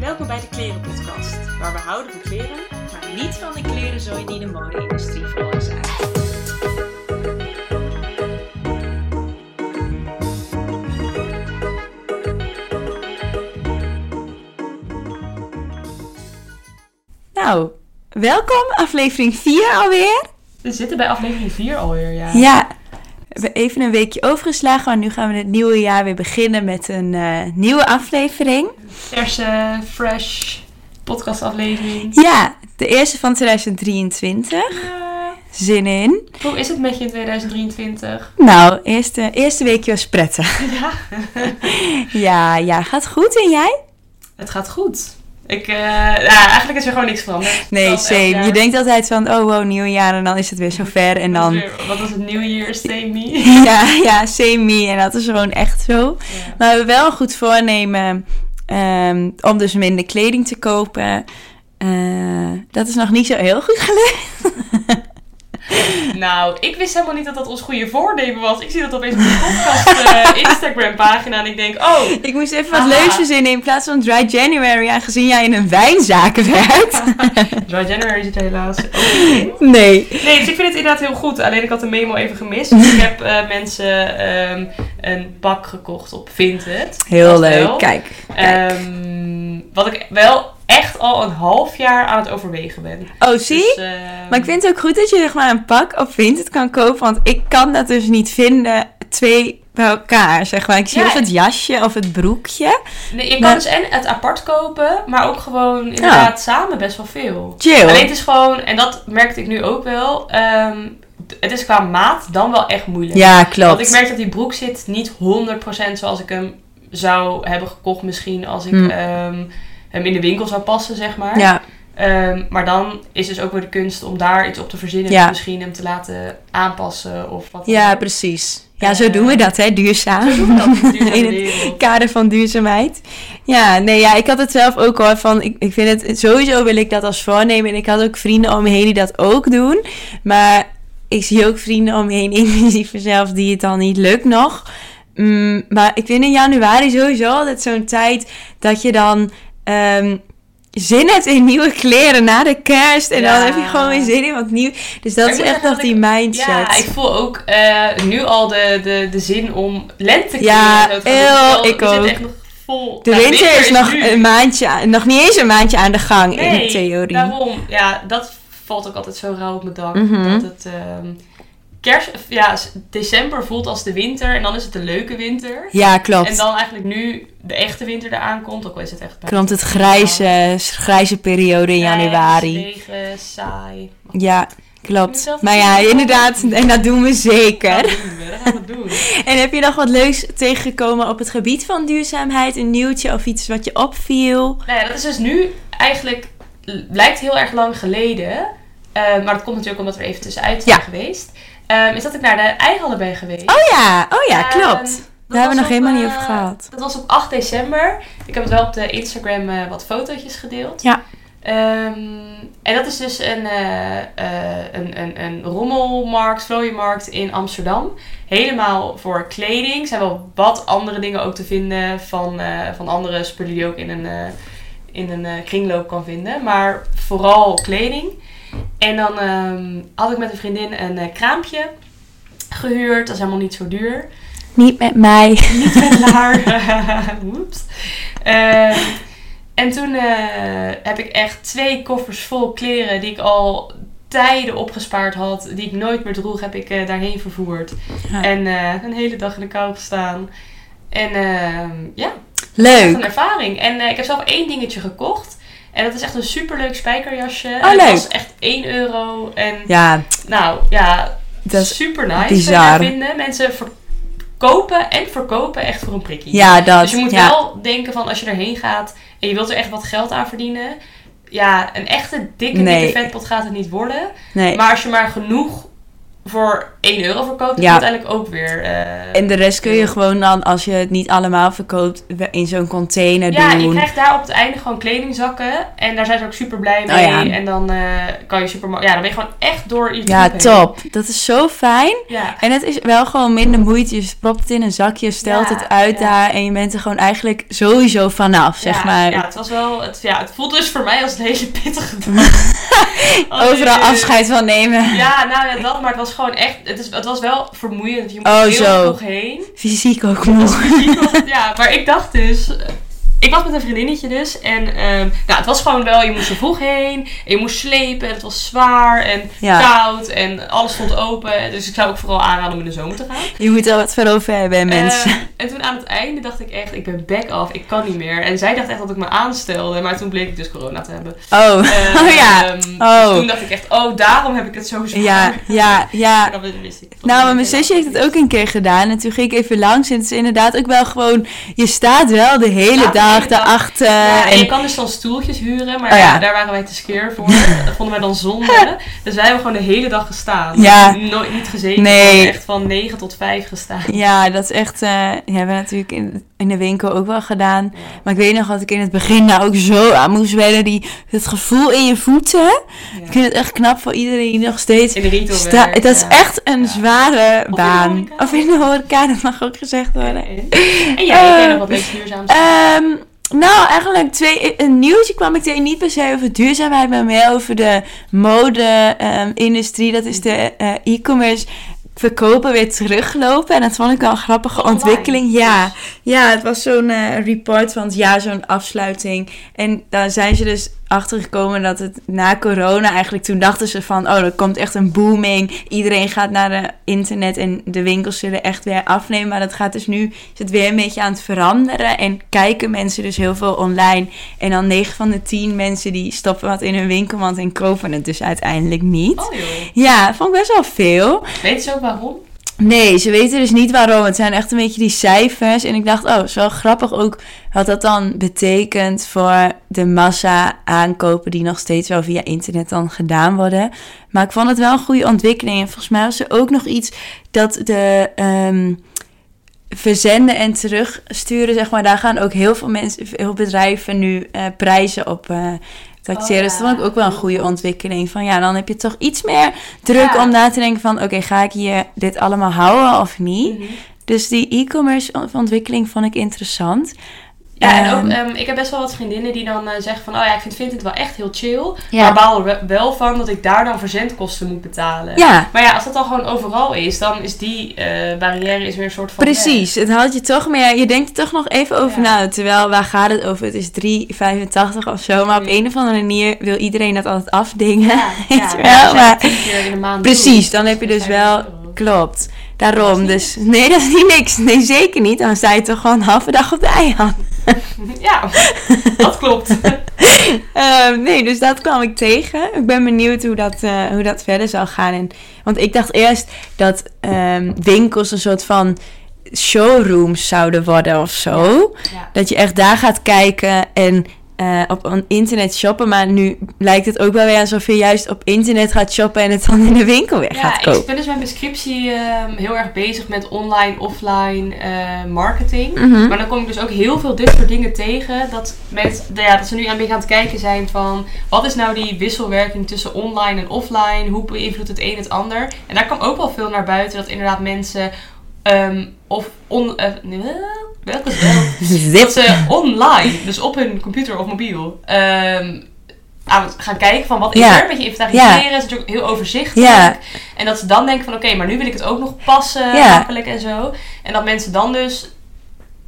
Welkom bij de Klerenpodcast, waar we houden van kleren, maar niet van de klerenzooi die de mode-industrie veroorzaakt. Nou, welkom, aflevering 4 alweer. We zitten bij aflevering 4 alweer, ja. Ja, we hebben even een weekje overgeslagen, maar nu gaan we het nieuwe jaar weer beginnen met een eh, nieuwe aflevering. Verse, fresh podcastaflevering. Ja, de eerste van 2023. Zin in. Hoe is het met je in 2023? Nou, eerste, eerste weekje was prettig. Ja. Ja, ja, gaat goed en jij? Het gaat goed. Ik, eh, ja, eigenlijk is er gewoon niks veranderd. Nee, same. jaar. Je denkt altijd van, oh wow, nieuw jaar en dan is het weer zover en dan... weer- wat was het New Year's Day me? Ja, ja, same me. En dat is gewoon echt zo. Ja. Maar we hebben wel een goed voornemen ehm, om dus minder kleding te kopen. Eh, dat is nog niet zo heel goed gelukt. Nou, ik wist helemaal niet dat dat ons goede voornemen was. Ik zie dat opeens op de podcast eh, Instagram pagina en ik denk, oh, Ik moest even wat Ah. leuks verzinnen in plaats van Dry January, aangezien jij in een wijnzaken werkt. Dry January zit er helaas ook in. nee. Nee, dus ik vind het inderdaad heel goed. Alleen ik had de memo even gemist. Dus ik heb eh, mensen ehm, een pak gekocht op Vinted. Heel leuk. wel. Kijk. kijk. Ehm, wat ik wel echt al een half jaar aan het overwegen ben. oh, zie? Dus, ehm, Maar ik vind het ook goed dat je zeg maar een pak op Vinted kan kopen, want ik kan dat dus niet vinden, twee bij elkaar, zeg maar. Ik zie Ja. of het jasje of het broekje. Nee, je kan dus en het apart kopen, maar ook gewoon inderdaad samen best wel veel. Chill. Alleen het is gewoon, en dat merkte ik nu ook wel, ehm, het is qua maat dan wel echt moeilijk. Ja, Want klopt. ik merk dat die broek zit niet 100% zoals ik hem zou hebben gekocht misschien als ik Hmm. ehm, hem in de winkel zou passen, zeg maar. Ja, Ehm, maar dan is dus ook weer de kunst om daar iets op te verzinnen. Ja. Dus misschien hem te laten aanpassen of wat ja, precies. Ja, zo Eh, doen we dat, hè, duurzaam. Zo doen we dat in het kader van duurzaamheid. Ja, nee, ja, ik had het zelf ook hoor. Van, ik, ik vind het sowieso wil ik dat als voornemen. En ik had ook vrienden om me heen die dat ook doen. Maar ik zie ook vrienden om me heen, inclusief mezelf, die het dan niet lukt nog. Mm, maar ik vind in januari sowieso altijd zo'n tijd dat je dan. Ehm, Zin hebt in nieuwe kleren na de kerst. En Ja. dan heb je gewoon weer zin in wat nieuw. Dus dat is echt nog die mindset. Ja, ik voel ook eh, nu al de, de, de zin om lente Ja, te gaan heel, ik ook. echt nog vol. De Nou, winter is nog nu. een maandje, aan- nog niet eens een maandje aan de gang in Nee, theorie. daarom. Ja, dat valt ook altijd zo rauw op mijn dak. Mhm. Dat het ehm, kerst, ja, december voelt als de winter en dan is het de leuke winter. Ja, klopt. En dan eigenlijk nu de echte winter eraan komt, ook al is het echt Komt het grijze, grijze periode in grijs, januari. regen, saai. Ja, klopt. Maar ja, inderdaad. En dat doen we Dat zeker. doen we, dat gaan we doen. En heb je nog wat leuks tegengekomen op het gebied van duurzaamheid? Een nieuwtje of iets wat je opviel? Nou ja, dat is dus nu eigenlijk, lijkt heel erg lang geleden. eh, maar dat komt natuurlijk omdat we even tussenuit zijn Ja. geweest. Ehm, is dat ik naar de Eihallen ben geweest. Oh ja, oh ja, Ehm, klopt. Daar hebben we nog helemaal niet eh, over gehad. Dat was op 8 december. Ik heb het wel op de Instagram eh, wat fotootjes gedeeld. Ja. Ehm, en dat is dus een, eh, een, een, een rommelmarkt, vlooienmarkt in Amsterdam. Helemaal voor kleding. Er zijn wel wat andere dingen ook te vinden van, van andere spullen die je ook in een, in een kringloop kan vinden. Maar vooral kleding. En dan ehm, had ik met een vriendin een eh, kraampje gehuurd. Dat is helemaal niet zo duur. Niet met mij. Niet met haar. Oeps. Ehm, en toen eh, heb ik echt twee koffers vol kleren die ik al tijden opgespaard had, die ik nooit meer droeg, heb ik eh, daarheen vervoerd. Ja. En een hele dag in de kou gestaan. En ehm, ja, Leuk. een ervaring. En ik heb zelf één dingetje gekocht. En dat is echt een superleuk spijkerjasje. Oh, en leuk. Was echt 1 euro. En Ja, nou ja, dat is super nice. bizar. Vinden. Mensen verkopen en verkopen echt voor een prikkie. ja, dat. Dus je moet ja. wel denken van als je erheen gaat en je wilt er echt wat geld aan verdienen. Ja, een echte dikke, Nee. dikke vetpot gaat het niet worden. Nee. Maar als je maar genoeg voor 1 euro verkoopt, is Ja. het uiteindelijk ook weer... eh, En de rest kun je gewoon dan, als je het niet allemaal verkoopt, in zo'n container Ja, je doen. krijgt daar op het einde gewoon kledingzakken. En daar zijn ze ook super blij mee. Oh ja. En dan eh, kan je super... Ja, dan ben je gewoon echt door je Ja, heen. top. Dat is zo fijn. Ja. En het is wel gewoon minder moeite. Je propt het in een zakje, stelt Ja, het uit ja. daar. En je bent er gewoon eigenlijk sowieso vanaf, zeg ja, maar. Ja, het was wel... Het, ja, het voelt dus voor mij als een hele pittige dag. Overal je- afscheid van nemen. Ja, nou ja, dat. Maar het was gewoon echt... Het, is, het was wel vermoeiend. Je moest Oh, heel zo. vroeg heen. Fysiek ook moe. ja, maar ik dacht dus... Ik was met een vriendinnetje dus. En ehm, nou, het was gewoon wel... Je moest er vroeg heen. En je moest slepen. En het was zwaar. En Ja. koud. En alles stond open. Dus ik zou ook vooral aanraden om in de zomer te gaan. Je moet er wat voor over hebben, mensen. Eh, en toen aan het einde dacht ik echt, ik ben back off, ik kan niet meer. En zij dacht echt dat ik me aanstelde, maar toen bleek ik dus corona te hebben. oh. Eh, oh ja. ehm, Oh. Dus toen dacht ik echt, oh, daarom heb ik het zo zwaar. Ja, ja, ja. Dat wist ik. Nou, maar mijn zusje heeft het ook een keer gedaan. En toen ging ik even langs. En het is inderdaad ook wel gewoon... Je staat wel de hele de dag daarachter. Ja, en je kan dus dan stoeltjes huren, maar Oh, ja. daar waren wij te skeer voor. Dat vonden wij dan zonde. Dus wij hebben gewoon de hele dag gestaan. Ja. Nooit niet gezeten, Nee. echt van 9 tot 5 gestaan. ja, dat is echt... eh hebben we natuurlijk in, in de winkel ook wel gedaan. Maar ik weet nog dat ik in het begin daar ook zo aan moest wennen. Die, het gevoel in je voeten. Ja. Ik vind het echt knap voor iedereen die nog steeds... In de retail sta- werkt, dat is ja. echt een Ja. zware baan. Of in de horeca, dat mag ook gezegd worden. En, jij, Eh, nog wat leuks duurzaams? Ehm, nou, eigenlijk twee. Een nieuwtje kwam ik tegen niet per se over duurzaamheid, maar meer over de mode-industrie. dat is de eh, e-commerce verkopen weer teruglopen. En dat vond ik wel een grappige Online, ontwikkeling. Ja, ja, het was zo'n eh, report van jaar, zo'n afsluiting. En daar zijn ze dus achter gekomen dat het na corona eigenlijk... Toen dachten ze van, oh, er komt echt een booming. Iedereen gaat naar de internet en de winkels zullen echt weer afnemen. Maar dat gaat dus nu, is het weer een beetje aan het veranderen. En kijken mensen dus heel veel online. En dan 9 van de 10 mensen die stoppen wat in hun winkelmand en kopen het dus uiteindelijk niet. Oh. Ja, vond ik best wel veel. Weet ze ook waarom? Nee, ze weten dus niet waarom. Het zijn echt een beetje die cijfers. En ik dacht, oh, is wel grappig ook wat dat dan betekent voor de massa aankopen die nog steeds wel via internet dan gedaan worden. Maar ik vond het wel een goede ontwikkeling. En volgens mij was er ook nog iets dat de ehm, verzenden en terugsturen, zeg maar, daar gaan ook heel veel mensen, veel bedrijven nu eh, prijzen op. eh taxeren. Oh, Dus dat ja. vond ik ook wel een goede ontwikkeling. Van ja, dan heb je toch iets meer druk Ja. om na te denken van... oké, ga ik hier dit allemaal houden of niet? Mhm. Dus die e-commerce ontwikkeling vond ik interessant. Ja, en ook, Ehm, ehm, ik heb best wel wat vriendinnen die dan eh, zeggen van, oh ja, ik vind Vinted wel echt heel chill. Ja. Maar baal er we- wel van dat ik daar dan verzendkosten moet betalen. ja, Maar ja, als dat dan gewoon overal is, dan is die eh, barrière is weer een soort van... precies. Het haalt je toch meer... Je denkt er toch nog even over Ja. na. Terwijl, waar gaat het over? Het is 3,85 of zo. Maar op Mm. een of andere manier wil iedereen dat altijd afdingen. Ja, Weet je wel, maar- het tien keer in de maand Precies, dan heb je dus wel... het. Klopt. Daarom. Dus nee, dat is niet niks. Nee, zeker niet. Dan sta je toch gewoon een halve dag op de eiland. Ja, dat klopt. Ehm, nee, dus dat kwam ik tegen. Ik ben benieuwd hoe dat, eh, hoe dat verder zal gaan. En, want ik dacht eerst dat ehm, winkels een soort van showrooms zouden worden of zo. Ja. Dat je echt daar gaat kijken en eh, op een internet shoppen. Maar nu lijkt het ook wel weer alsof je juist op internet gaat shoppen en het dan in de winkel weer gaat Ja, kopen. ik ben dus mijn scriptie ehm, heel erg bezig met online, offline eh, marketing. Mhm. Maar dan kom ik dus ook heel veel dit soort dingen tegen. Dat, met, ja, dat ze nu een beetje aan het kijken zijn van... Wat is nou die wisselwerking tussen online en offline? Hoe beïnvloedt het een het ander? En daar kwam ook wel veel naar buiten. Dat inderdaad mensen... ehm, of on, eh, nee, welke is wel? Dat ze online, dus op hun computer of mobiel... ehm, aan het gaan kijken van wat is Ja. er, een beetje inventariseren, is natuurlijk heel overzichtelijk. Ja. En dat ze dan denken van oké, maar nu wil ik het ook nog passen, Ja. makkelijk en zo. En dat mensen dan dus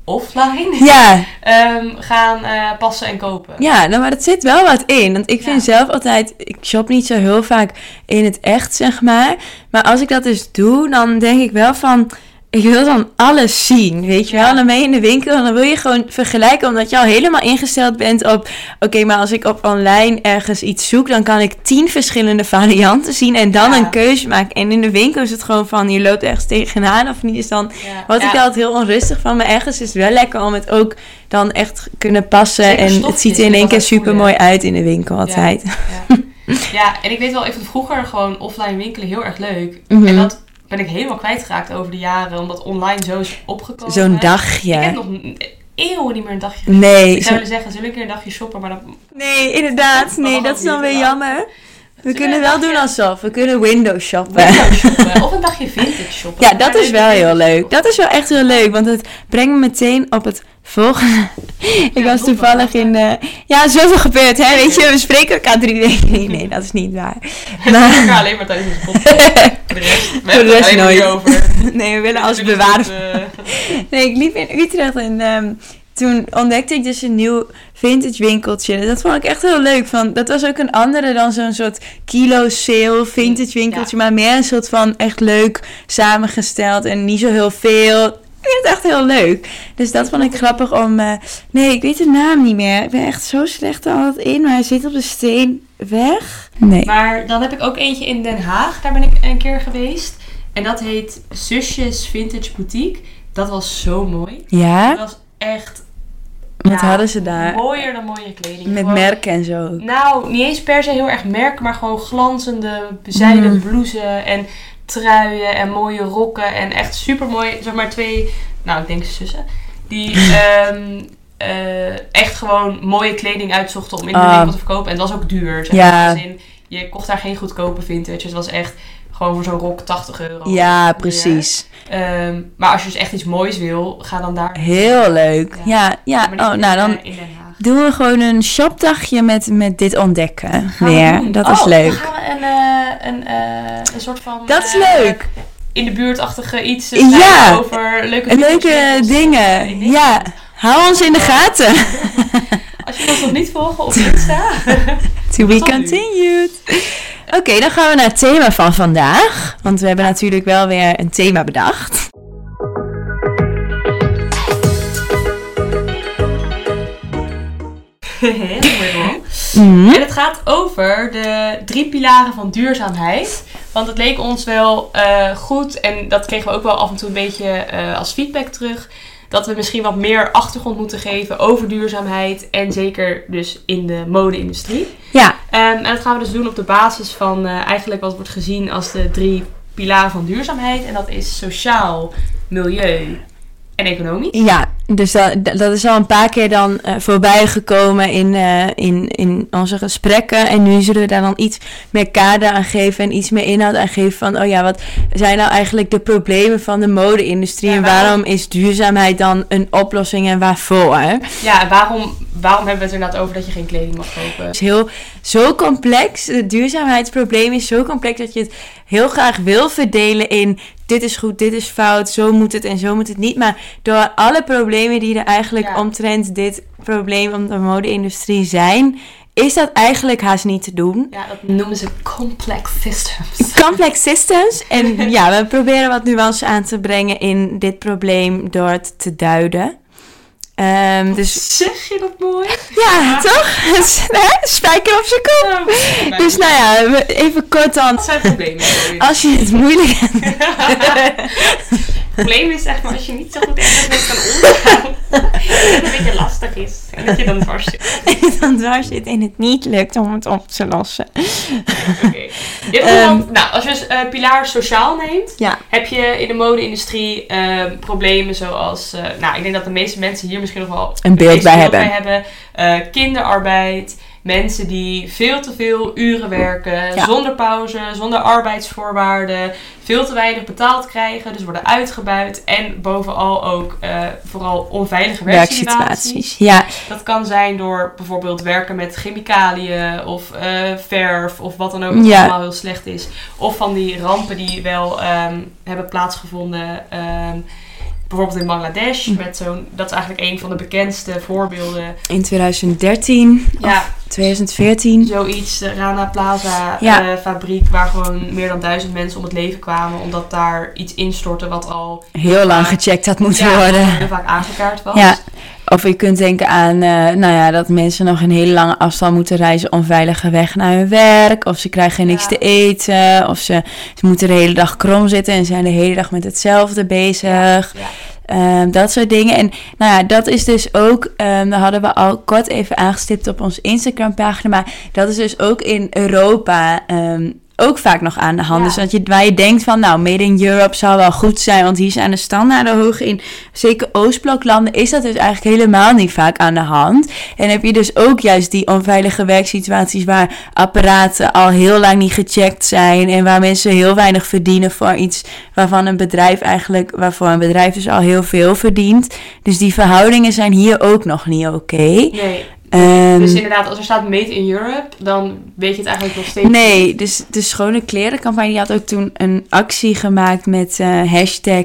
offline Ja, ehm, gaan eh, passen en kopen. Ja, nou, maar er zit wel wat in. Want ik vind Ja. zelf altijd, ik shop niet zo heel vaak in het echt, zeg maar. Maar als ik dat dus doe, dan denk ik wel van, ik wil dan alles zien, weet je Ja. wel. Dan ben je in de winkel en dan wil je gewoon vergelijken, omdat je al helemaal ingesteld bent op, oké, maar als ik op online ergens iets zoek, dan kan ik tien verschillende varianten zien en dan Ja. een keuze maken. En in de winkel is het gewoon van, je loopt ergens tegenaan of niet, is dan Ja. wat ik altijd heel onrustig van. Maar ergens is het wel lekker om het ook dan echt kunnen passen. Zeker en het ziet er in één keer super mooi uit in de winkel altijd. Ja. Ja, en ik weet wel, ik vond vroeger gewoon offline winkelen heel erg leuk. Mhm. En dat ben ik helemaal kwijtgeraakt over de jaren, omdat online zo is opgekomen. Zo'n Ik heb dagje. nog eeuwen niet meer een dagje. Nee, Ik zo- zou willen zeggen, zullen we een keer een dagje shoppen, maar dat... nee, inderdaad. Nee, dat is dan weer jammer. We we kunnen wel doen alsof. We kunnen window shoppen. Shoppen. Of een dagje vintage shoppen. Ja, dat is wel heel leuk. Dat is wel echt heel leuk, want het brengt me meteen op het volgende. ik Ja, was toevallig in de... Ja, zoveel gebeurd, hè? Weet je, we spreken elkaar drie weken niet. Nee, dat is niet waar. We Maar, elkaar alleen maar tijdens onze podcast. Voor de rest, we Voor de rest nooit. over. nee, we willen als bewaren. het, eh, Nee, ik liep in Utrecht en ehm, toen ontdekte ik dus een nieuw vintage winkeltje. Dat vond ik echt heel leuk. Van, dat was ook een andere dan zo'n soort kilo sale vintage winkeltje. Maar meer een soort van echt leuk samengesteld en niet zo heel veel. Ik vind het echt heel leuk. Dus dat vond ik grappig om... eh, nee, ik weet de naam niet meer. Ik ben echt zo slecht er altijd in. Maar hij zit op de Steenweg. Nee. Maar dan heb ik ook eentje in Den Haag. Daar ben ik een keer geweest. En dat heet Zusjes Vintage Boutique. Dat was zo mooi. Ja? Dat was echt Wat ja, hadden ze daar? mooier dan mooie kleding. Met Gewoon- merken en zo. Nou, niet eens per se heel erg merk, maar gewoon glanzende zijden Mm. blouses en truien en mooie rokken. En echt super mooi, zeg maar twee, nou ik denk zussen, die ehm, eh, echt gewoon mooie kleding uitzochten om in de Ah. winkel te verkopen. En het was ook duur. Zeg Ja. maar. In, je kocht daar geen goedkope vintage. Het was echt gewoon voor zo'n rok 80 euro. Ja, precies. Ehm, maar als je dus echt iets moois wil, ga dan daar. Heel leuk. Ja, ja. Oh, nou dan eh, doen we gewoon een shopdagje met, met dit ontdekken Gaan weer. Dat Oh, is Dan leuk. gaan we een, eh, een, eh, een soort van... Dat is leuk. In de buurtachtige iets Ja. over leuke dingen. Ja. Hou ons in de gaten. Als je ons nog niet volgt op Insta. To be continued. Oké, dan gaan we naar het thema van vandaag. Want we hebben natuurlijk wel weer een thema bedacht. Mhm. En het gaat over de drie pilaren van duurzaamheid. Want het leek ons wel eh, goed, en dat kregen we ook wel af en toe een beetje eh, als feedback terug. Dat we misschien wat meer achtergrond moeten geven over duurzaamheid. En zeker dus in de mode-industrie. Ja, Ehm, en dat gaan we dus doen op de basis van eh, eigenlijk wat wordt gezien als de drie pilaren van duurzaamheid. En dat is sociaal, milieu en economie. ja. Dus dat, dat is al een paar keer dan eh, voorbij gekomen in, eh, in, in onze gesprekken. En nu zullen we daar dan iets meer kader aan geven en iets meer inhoud aan geven van, oh ja, wat zijn nou eigenlijk de problemen van de mode-industrie Ja, en waarom- waarom is duurzaamheid dan een oplossing en waarvoor? Ja, waarom, waarom hebben we het inderdaad over dat je geen kleding mag kopen? Het is heel zo complex. Het duurzaamheidsprobleem is zo complex dat je het heel graag wil verdelen in dit is goed, dit is fout, zo moet het en zo moet het niet. Maar door alle problemen die er eigenlijk Ja. omtrent dit probleem om de mode-industrie zijn, is dat eigenlijk haast niet te doen. Ja, dat noemen ze complex systems. Complex systems. En ja, we proberen wat nuance aan te brengen in dit probleem door het te duiden. Ehm, dus Zeg je dat mooi? ja, toch? Spijker op zijn kop. Dus nou ja, even kort dan. Wat zijn problemen? Als je het moeilijk hebt. Het probleem is zeg maar als je niet zo goed ergens mee kan omgaan. dat het een beetje lastig is. En dat je dan dwars zit. En je dan dwars zit en het niet lukt om het op te lossen. Oké. Bijvoorbeeld- nou, als je dus, eh, pilaar sociaal neemt, Ja. heb je in de mode-industrie eh, problemen zoals... eh, nou, ik denk dat de meeste mensen hier misschien nog wel Een beeld bij beeld hebben. hebben. Eh, kinderarbeid, mensen die veel te veel uren werken, Ja. zonder pauze, zonder arbeidsvoorwaarden, veel te weinig betaald krijgen, dus worden uitgebuit. En bovenal ook eh, vooral onveilige werksituaties. Werksituaties. Ja, Dat kan zijn door bijvoorbeeld werken met chemicaliën of eh, verf of wat dan ook wat Ja. allemaal heel slecht is. Of van die rampen die wel ehm, hebben plaatsgevonden. ehm, bijvoorbeeld in Bangladesh. Hm. Met zo'n, dat is eigenlijk een van de bekendste voorbeelden. in 2013, Ja, 2014. zoiets. De Rana Plaza Ja. eh, fabriek waar gewoon meer dan duizend mensen om het leven kwamen. Omdat daar iets instortte wat al Heel lang gecheckt had moeten ja, worden. heel vaak aangekaart was. Ja. Of je kunt denken aan, eh, nou ja, dat mensen nog een hele lange afstand moeten reizen onveilige weg naar hun werk. Of ze krijgen niks Ja. te eten. Of ze, ze moeten de hele dag krom zitten en zijn de hele dag met hetzelfde bezig. Ja. Ehm, dat soort dingen. En nou ja, dat is dus ook, um, dat hadden we al kort even aangestipt op onze Instagram pagina. Maar dat is dus ook in Europa ehm, ook vaak nog aan de hand. Ja. Dus dat je, waar je denkt van, nou, Made in Europe zou wel goed zijn, want hier zijn de standaarden hoog. In zeker Oostbloklanden is dat dus eigenlijk helemaal niet vaak aan de hand. En heb je dus ook juist die onveilige werksituaties waar apparaten al heel lang niet gecheckt zijn en waar mensen heel weinig verdienen voor iets waarvan een bedrijf eigenlijk, waarvoor een bedrijf dus al heel veel verdient. Dus die verhoudingen zijn hier ook nog niet oké. Nee. Dus inderdaad, als er staat Made in Europe, dan weet je het eigenlijk nog steeds Nee, dus de Schone Klerencampagne die had ook toen een actie gemaakt met eh, hashtag,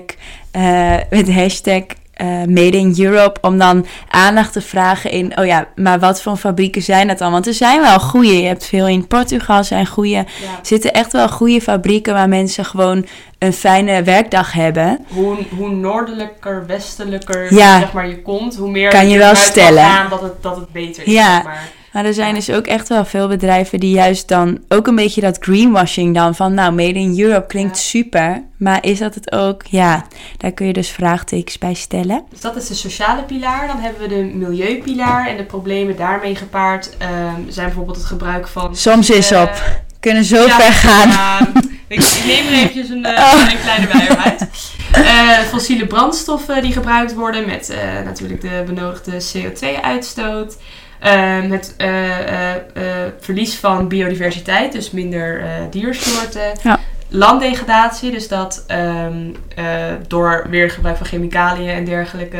eh, met hashtag eh, Made in Europe. Om dan aandacht te vragen in, oh ja, maar wat voor fabrieken zijn dat dan? Want er zijn wel goede. Je hebt veel in Portugal zijn goede. Ja. Zitten echt wel goede fabrieken waar mensen gewoon een fijne werkdag hebben. Hoe, hoe noordelijker, westelijker Ja. zeg maar, je komt, hoe meer Kan je wel stellen. gaan dat het, dat het beter is. Ja. Maar. Maar er zijn dus ook echt wel veel bedrijven die juist dan ook een beetje dat greenwashing dan van, nou, Made in Europe klinkt Ja. super. Maar is dat het ook? Ja, daar kun je dus vraagtekens bij stellen. Dus dat is de sociale pilaar. Dan hebben we de milieupilaar en de problemen daarmee gepaard ehm, zijn bijvoorbeeld het gebruik van... Soms is eh, op. Kunnen zo ja, ver gaan. ja, ik, ik neem er eventjes een, eh, Oh. een kleine bijer uit. Eh, fossiele brandstoffen die gebruikt worden met natuurlijk de benodigde CO2-uitstoot. Ehm, het eh, eh, eh, verlies van biodiversiteit, dus minder diersoorten. Ja. Landdegradatie, dus dat ehm, eh, door weer gebruik van chemicaliën en dergelijke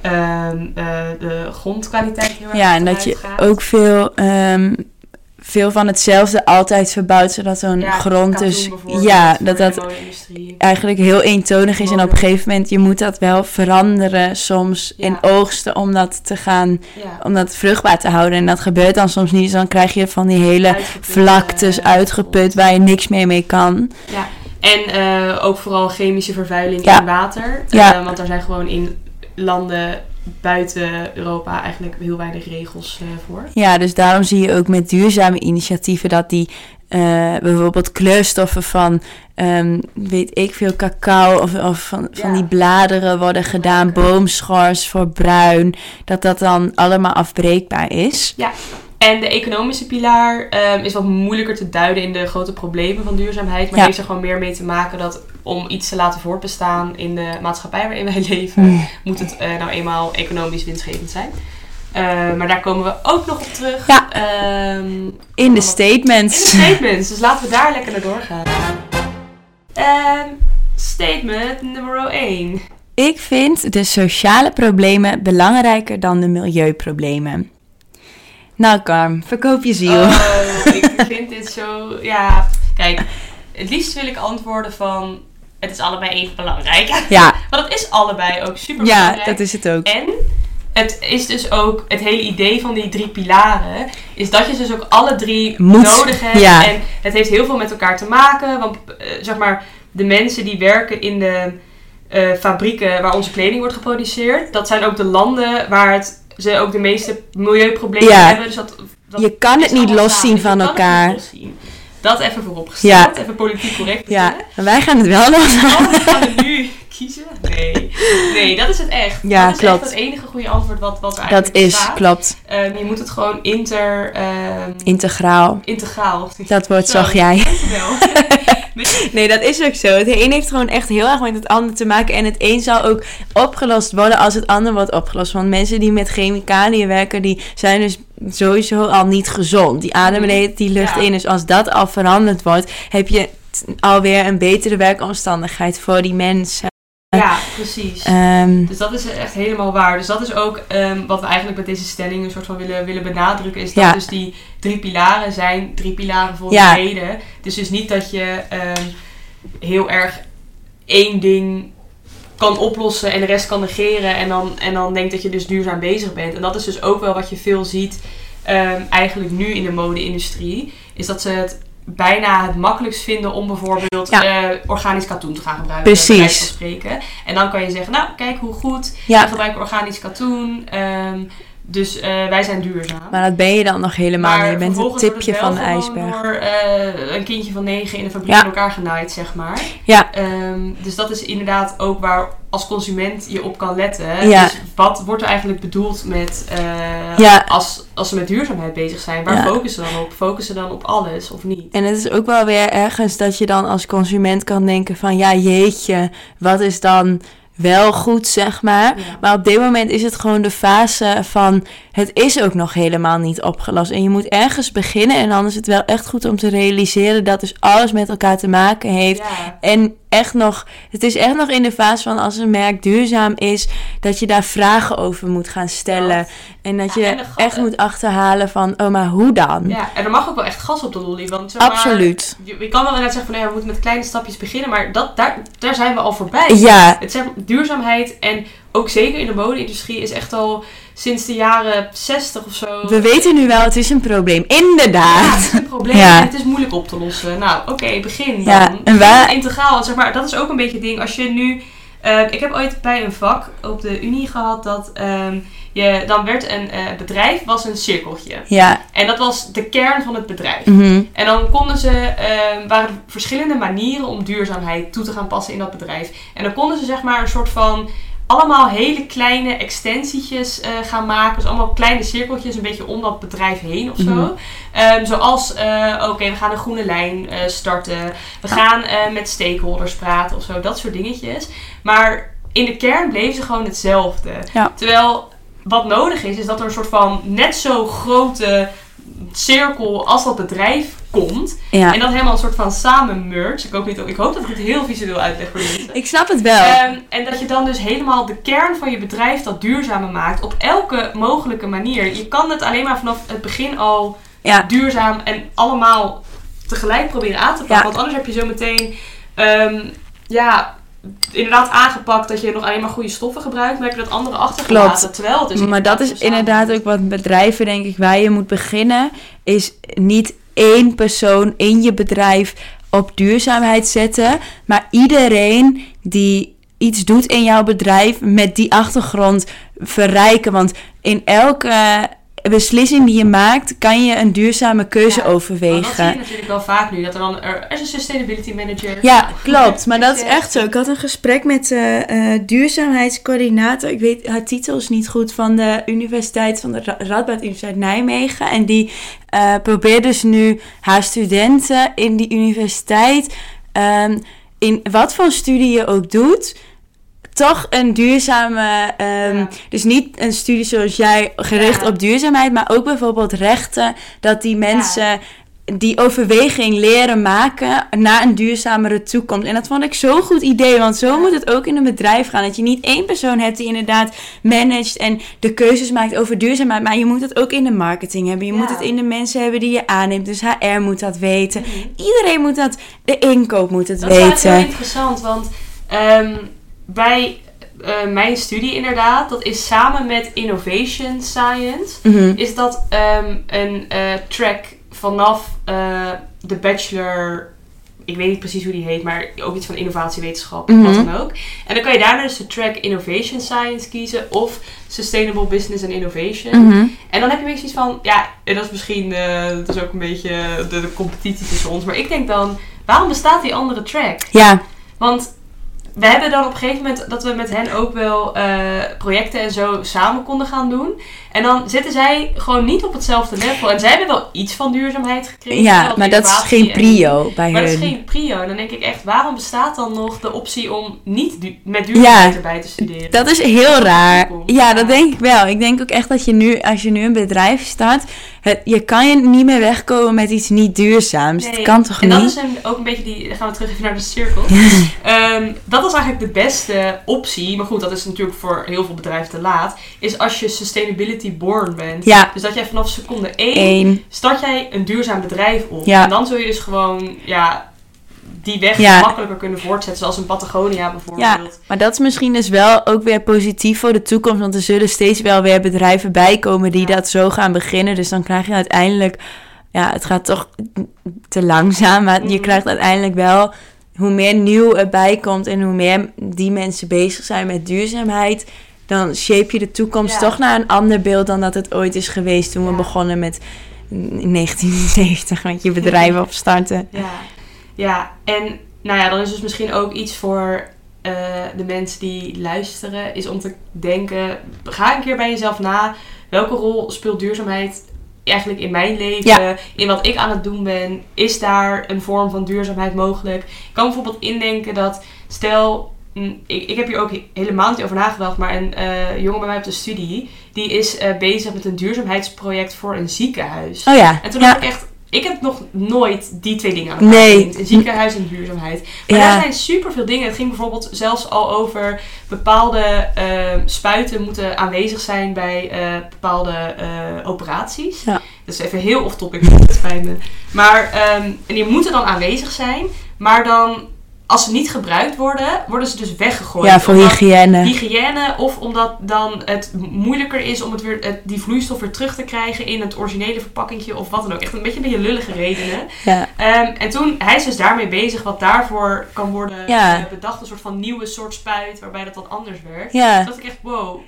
ehm, eh, de grondkwaliteit heel erg Ja, en dat je gaat. ook veel, veel van hetzelfde altijd verbouwt, zodat zo'n Ja, grond dus... Ja, dat dat eigenlijk heel eentonig is. En op een gegeven moment, je moet dat wel veranderen soms Ja. in oogsten om dat te gaan, Ja. om dat vruchtbaar te houden. En dat gebeurt dan soms niet. Dus dan krijg je van die hele Uitgeput, vlaktes eh, uitgeput waar je niks meer mee kan. Ja. En eh, ook vooral chemische vervuiling in water. Eh, want er zijn gewoon in landen buiten Europa eigenlijk heel weinig regels eh, voor. Ja, dus daarom zie je ook met duurzame initiatieven dat die eh, bijvoorbeeld kleurstoffen van, ehm, weet ik veel, cacao of, of van, van Ja. die bladeren worden gedaan, boomschors voor bruin, dat dat dan allemaal afbreekbaar is. En de economische pilaar ehm, is wat moeilijker te duiden in de grote problemen van duurzaamheid. Maar Ja. heeft er gewoon meer mee te maken dat om iets te laten voortbestaan in de maatschappij waarin wij leven, Hmm. moet het eh, nou eenmaal economisch winstgevend zijn. Eh, maar daar komen we ook nog op terug. Ja. Ehm, In de in de statements. statements. Dus laten we daar lekker naar doorgaan. Ehm, statement nummer 1. Ik vind de sociale problemen belangrijker dan de milieuproblemen. Nou, Carm, verkoop je ziel. Oh, ik vind dit zo... Ja, kijk. Het liefst wil ik antwoorden van... Het is allebei even belangrijk. Ja, Maar dat is allebei ook super ja, belangrijk. dat is het ook. En het is dus ook het hele idee van die drie pilaren. Is dat je dus ook alle drie Moet, nodig hebt. ja. En het heeft heel veel met elkaar te maken. Want eh, zeg maar, de mensen die werken in de eh, fabrieken waar onze kleding wordt geproduceerd. Dat zijn ook de landen waar het, ze ook de meeste milieuproblemen Ja. hebben. Dus dat, dat Je kan het niet loszien van het elkaar. niet loszien. Dat even vooropgesteld. Ja. Even politiek correct. Ja, wij gaan het wel los. Oh, gaan we nu kiezen? Nee. Nee, dat is het echt. Ja, dat is klopt. echt het enige goede antwoord wat, wat er Dat eigenlijk is, bestaat. klopt. Ehm, je moet het gewoon inter, ehm, Integraal. integraal. Dat woord Zo. zag jij. Nee, dat is ook zo. Het een heeft gewoon echt heel erg met het ander te maken. En het een zal ook opgelost worden als het ander wordt opgelost. Want mensen die met chemicaliën werken, die zijn dus sowieso al niet gezond. Die ademen tijd die lucht Ja. in. Dus als dat al veranderd wordt, heb je alweer een betere werkomstandigheid voor die mensen. ja, precies. Ehm, Dus dat is echt helemaal waar. Dus dat is ook ehm, wat we eigenlijk met deze stelling een soort van willen, willen benadrukken. Is dat Ja. dus die drie pilaren zijn drie pilaren voor Ja. een reden. Het is dus niet dat je ehm, heel erg één ding kan oplossen en de rest kan negeren. En dan, en dan denkt dat je dus duurzaam bezig bent. En dat is dus ook wel wat je veel ziet ehm, eigenlijk nu in de mode-industrie. Is dat ze het bijna het makkelijkst vinden om bijvoorbeeld Ja. eh, organisch katoen te gaan gebruiken. Precies. van spreken. En dan kan je zeggen, nou kijk hoe goed, Ja. we gebruiken organisch katoen. ehm, Dus eh, wij zijn duurzaam. Maar dat ben je dan nog helemaal niet. Je bent het wordt tipje het van de ijsberg. door eh, een kindje van negen in een fabriek Ja. in elkaar genaaid, zeg maar. Ja. Ehm, dus dat is inderdaad ook waar als consument je op kan letten. Ja. Dus wat wordt er eigenlijk bedoeld met eh, Ja. als, als ze met duurzaamheid bezig zijn? Waar focussen ze dan op? Focussen ze dan op alles of niet? En het is ook wel weer ergens dat je dan als consument kan denken van ja jeetje, wat is dan wel goed zeg maar. Ja. Maar op dit moment is het gewoon de fase van het is ook nog helemaal niet opgelost. En je moet ergens beginnen en dan is het wel echt goed om te realiseren dat dus alles met elkaar te maken heeft. Ja. En echt nog, het is echt nog in de fase van als een merk duurzaam is, dat je daar vragen over moet gaan stellen. En dat Ja, je en echt moet achterhalen van, oh maar hoe dan? Ja, en er mag ook wel echt gas op de lolly. Want zeg maar, Absoluut. je, je kan wel inderdaad zeggen van nee, we moeten met kleine stapjes beginnen. Maar dat, daar, daar zijn we al voorbij. Ja, Het zeg, duurzaamheid en ook zeker in de mode-industrie is echt al sinds de jaren 60 of zo. we weten nu wel, het is een probleem. Ja, Inderdaad. het is een probleem Ja. en het is moeilijk op te lossen. Nou, oké, begin dan. Ja, en Integraal, zeg maar, dat is ook een beetje het ding. Als je nu... eh, ik heb ooit bij een vak op de Unie gehad dat ehm, je... Dan werd een eh, bedrijf, was een cirkeltje. Ja. En dat was de kern van het bedrijf. mhm. En dan konden ze, ehm, waren er verschillende manieren om duurzaamheid toe te gaan passen in dat bedrijf. En dan konden ze zeg maar een soort van allemaal hele kleine extensietjes eh, gaan maken. Dus allemaal kleine cirkeltjes een beetje om dat bedrijf heen of zo. Mhm. Ehm, zoals, eh, oké, we gaan een groene lijn eh, starten. We gaan met stakeholders praten of zo. Dat soort dingetjes. Maar in de kern bleef ze gewoon hetzelfde. Ja. Terwijl wat nodig is, is dat er een soort van net zo grote cirkel als dat bedrijf komt. ja. En dat helemaal een soort van samen merge. Ik hoop, niet, ik hoop dat ik het heel visueel uitleg voor mensen. Ik snap het wel. Ehm, en dat je dan dus helemaal de kern van je bedrijf dat duurzamer maakt. Op elke mogelijke manier. Je kan het alleen maar vanaf het begin al ja. duurzaam en allemaal tegelijk proberen aan te pakken. Ja. Want anders heb je zo meteen, ehm, ja, inderdaad aangepakt dat je nog alleen maar goede stoffen gebruikt. Maar heb je dat andere achtergelaten. Klopt. Terwijl het dus maar dat is inderdaad ook wat bedrijven, denk ik, waar je moet beginnen. Is niet één persoon in je bedrijf op duurzaamheid zetten. Maar iedereen die iets doet in jouw bedrijf met die achtergrond verrijken. Want in elke beslissing die je maakt, kan je een duurzame keuze Ja, Want dat overwegen. zie je natuurlijk wel vaak nu. Dat er dan er is een sustainability manager. Ja, klopt. Maar dat is echt zo. Ik had een gesprek met de eh, duurzaamheidscoördinator. Ik weet haar titel is niet goed van de Universiteit van de Ra- Radboud Universiteit Nijmegen. En die eh, probeert dus nu haar studenten in die universiteit, ehm, in wat voor studie je ook doet, toch een duurzame, ehm, Ja. dus niet een studie zoals jij gericht Ja. op duurzaamheid, maar ook bijvoorbeeld rechten, dat die mensen die overweging leren maken naar een duurzamere toekomst. En dat vond ik zo'n goed idee, want zo moet het ook in een bedrijf gaan. Dat je niet één persoon hebt die inderdaad managt en de keuzes maakt over duurzaamheid, maar je moet het ook in de marketing hebben. Je moet het in de mensen hebben die je aanneemt. Dus HR moet dat weten. Mhm. Iedereen moet dat, de inkoop moet het Dat is heel weten. interessant, want ehm, bij eh, mijn studie inderdaad, dat is samen met Innovation Science, Mhm. is dat ehm, een eh, track vanaf eh, de bachelor, ik weet niet precies hoe die heet, maar ook iets van innovatiewetenschap, Mhm. wat dan ook. En dan kan je daarna dus de track Innovation Science kiezen of Sustainable Business and Innovation. Mhm. En dan heb je beetje zoiets van, ja, en dat is misschien, dat is ook een beetje de, de competitie tussen ons. Maar ik denk dan, waarom bestaat die andere track? Ja, Want we hebben dan op een gegeven moment dat we met hen ook wel eh, projecten en zo samen konden gaan doen. En dan zitten zij gewoon niet op hetzelfde level. En zij hebben wel iets van duurzaamheid gekregen. ja maar dat is geen en- prio bij Maar dat is geen prio. En dan denk ik echt, waarom bestaat dan nog de optie om niet du- met duurzaamheid Ja, erbij te studeren? Dat is heel raar. Ja, dat denk ik wel. Ik denk ook echt dat je nu, als je nu een bedrijf start, het, je kan je niet meer wegkomen met iets niet duurzaams. Nee. Dat kan toch en niet? dat is een, ook een beetje die. Dan gaan we terug even naar de cirkel. Ehm, dat is eigenlijk de beste optie. Maar goed, dat is natuurlijk voor heel veel bedrijven te laat. Is als je sustainability born bent. Ja, Dus dat jij vanaf seconde 1 één. start jij een duurzaam bedrijf op. Ja. En dan zul je dus gewoon ja, die weg Ja. makkelijker kunnen voortzetten. Zoals een Patagonia bijvoorbeeld. Ja, maar dat is misschien dus wel ook weer positief voor de toekomst. Want er zullen steeds wel weer bedrijven bijkomen die Ja. dat zo gaan beginnen. Dus dan krijg je uiteindelijk, ja, het gaat toch te langzaam. Maar je Mhm. krijgt uiteindelijk wel, hoe meer nieuw erbij komt en hoe meer die mensen bezig zijn met duurzaamheid, dan shape je de toekomst Ja. toch naar een ander beeld dan dat het ooit is geweest toen we begonnen met 1970 met je bedrijf opstarten. Ja. ja, en nou ja, dan is dus misschien ook iets voor eh, de mensen die luisteren, is om te denken, ga een keer bij jezelf na, welke rol speelt duurzaamheid eigenlijk in mijn leven, in wat ik aan het doen ben, is daar een vorm van duurzaamheid mogelijk? Ik kan bijvoorbeeld indenken dat, stel, ik, ik heb hier ook he- helemaal niet over nagedacht, maar een eh, jongen bij mij op de studie, die is eh, bezig met een duurzaamheidsproject voor een ziekenhuis. Oh ja, En toen ja. dacht ik echt, ik heb nog nooit die twee dingen aan elkaar Nee. Een ziekenhuis en duurzaamheid. Maar Ja. daar zijn superveel dingen. Het ging bijvoorbeeld zelfs al over bepaalde eh, spuiten moeten aanwezig zijn bij bepaalde operaties. Ja. Dat is even heel off-topic, het spijt me. Maar ehm, en die moeten dan aanwezig zijn. Maar dan, als ze niet gebruikt worden, worden ze dus weggegooid. ja, voor hygiëne. hygiëne of omdat dan het moeilijker is om het weer, het, die vloeistof weer terug te krijgen in het originele verpakkingje of wat dan ook. Echt een beetje een beetje lullige redenen. Ja. Ehm, en toen, hij is dus daarmee bezig wat daarvoor kan worden Ja. bedacht. Een soort van nieuwe soort spuit waarbij dat wat anders werkt. Ja. Toen dacht ik echt, wow.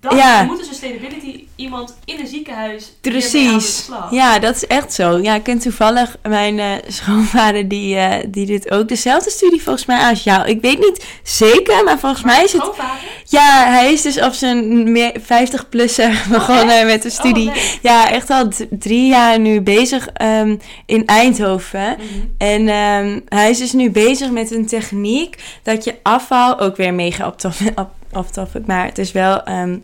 Dat, Ja. Moet een sustainability iemand in een ziekenhuis Precies. Ja, dat is echt zo. Ja, ik ken toevallig mijn eh, schoonvader die, eh, die dit ook dezelfde studie volgens mij als jou. Ik weet niet zeker, maar volgens mij is het... Schoonvader? Ja, hij is dus op zijn meer 50-plusser begonnen met de studie. Oh, leuk. ja, echt al drie jaar nu bezig ehm, in Eindhoven. Mhm. En ehm, hij is dus nu bezig met een techniek dat je afval, ook weer mega op op, off topic, maar het is wel ehm,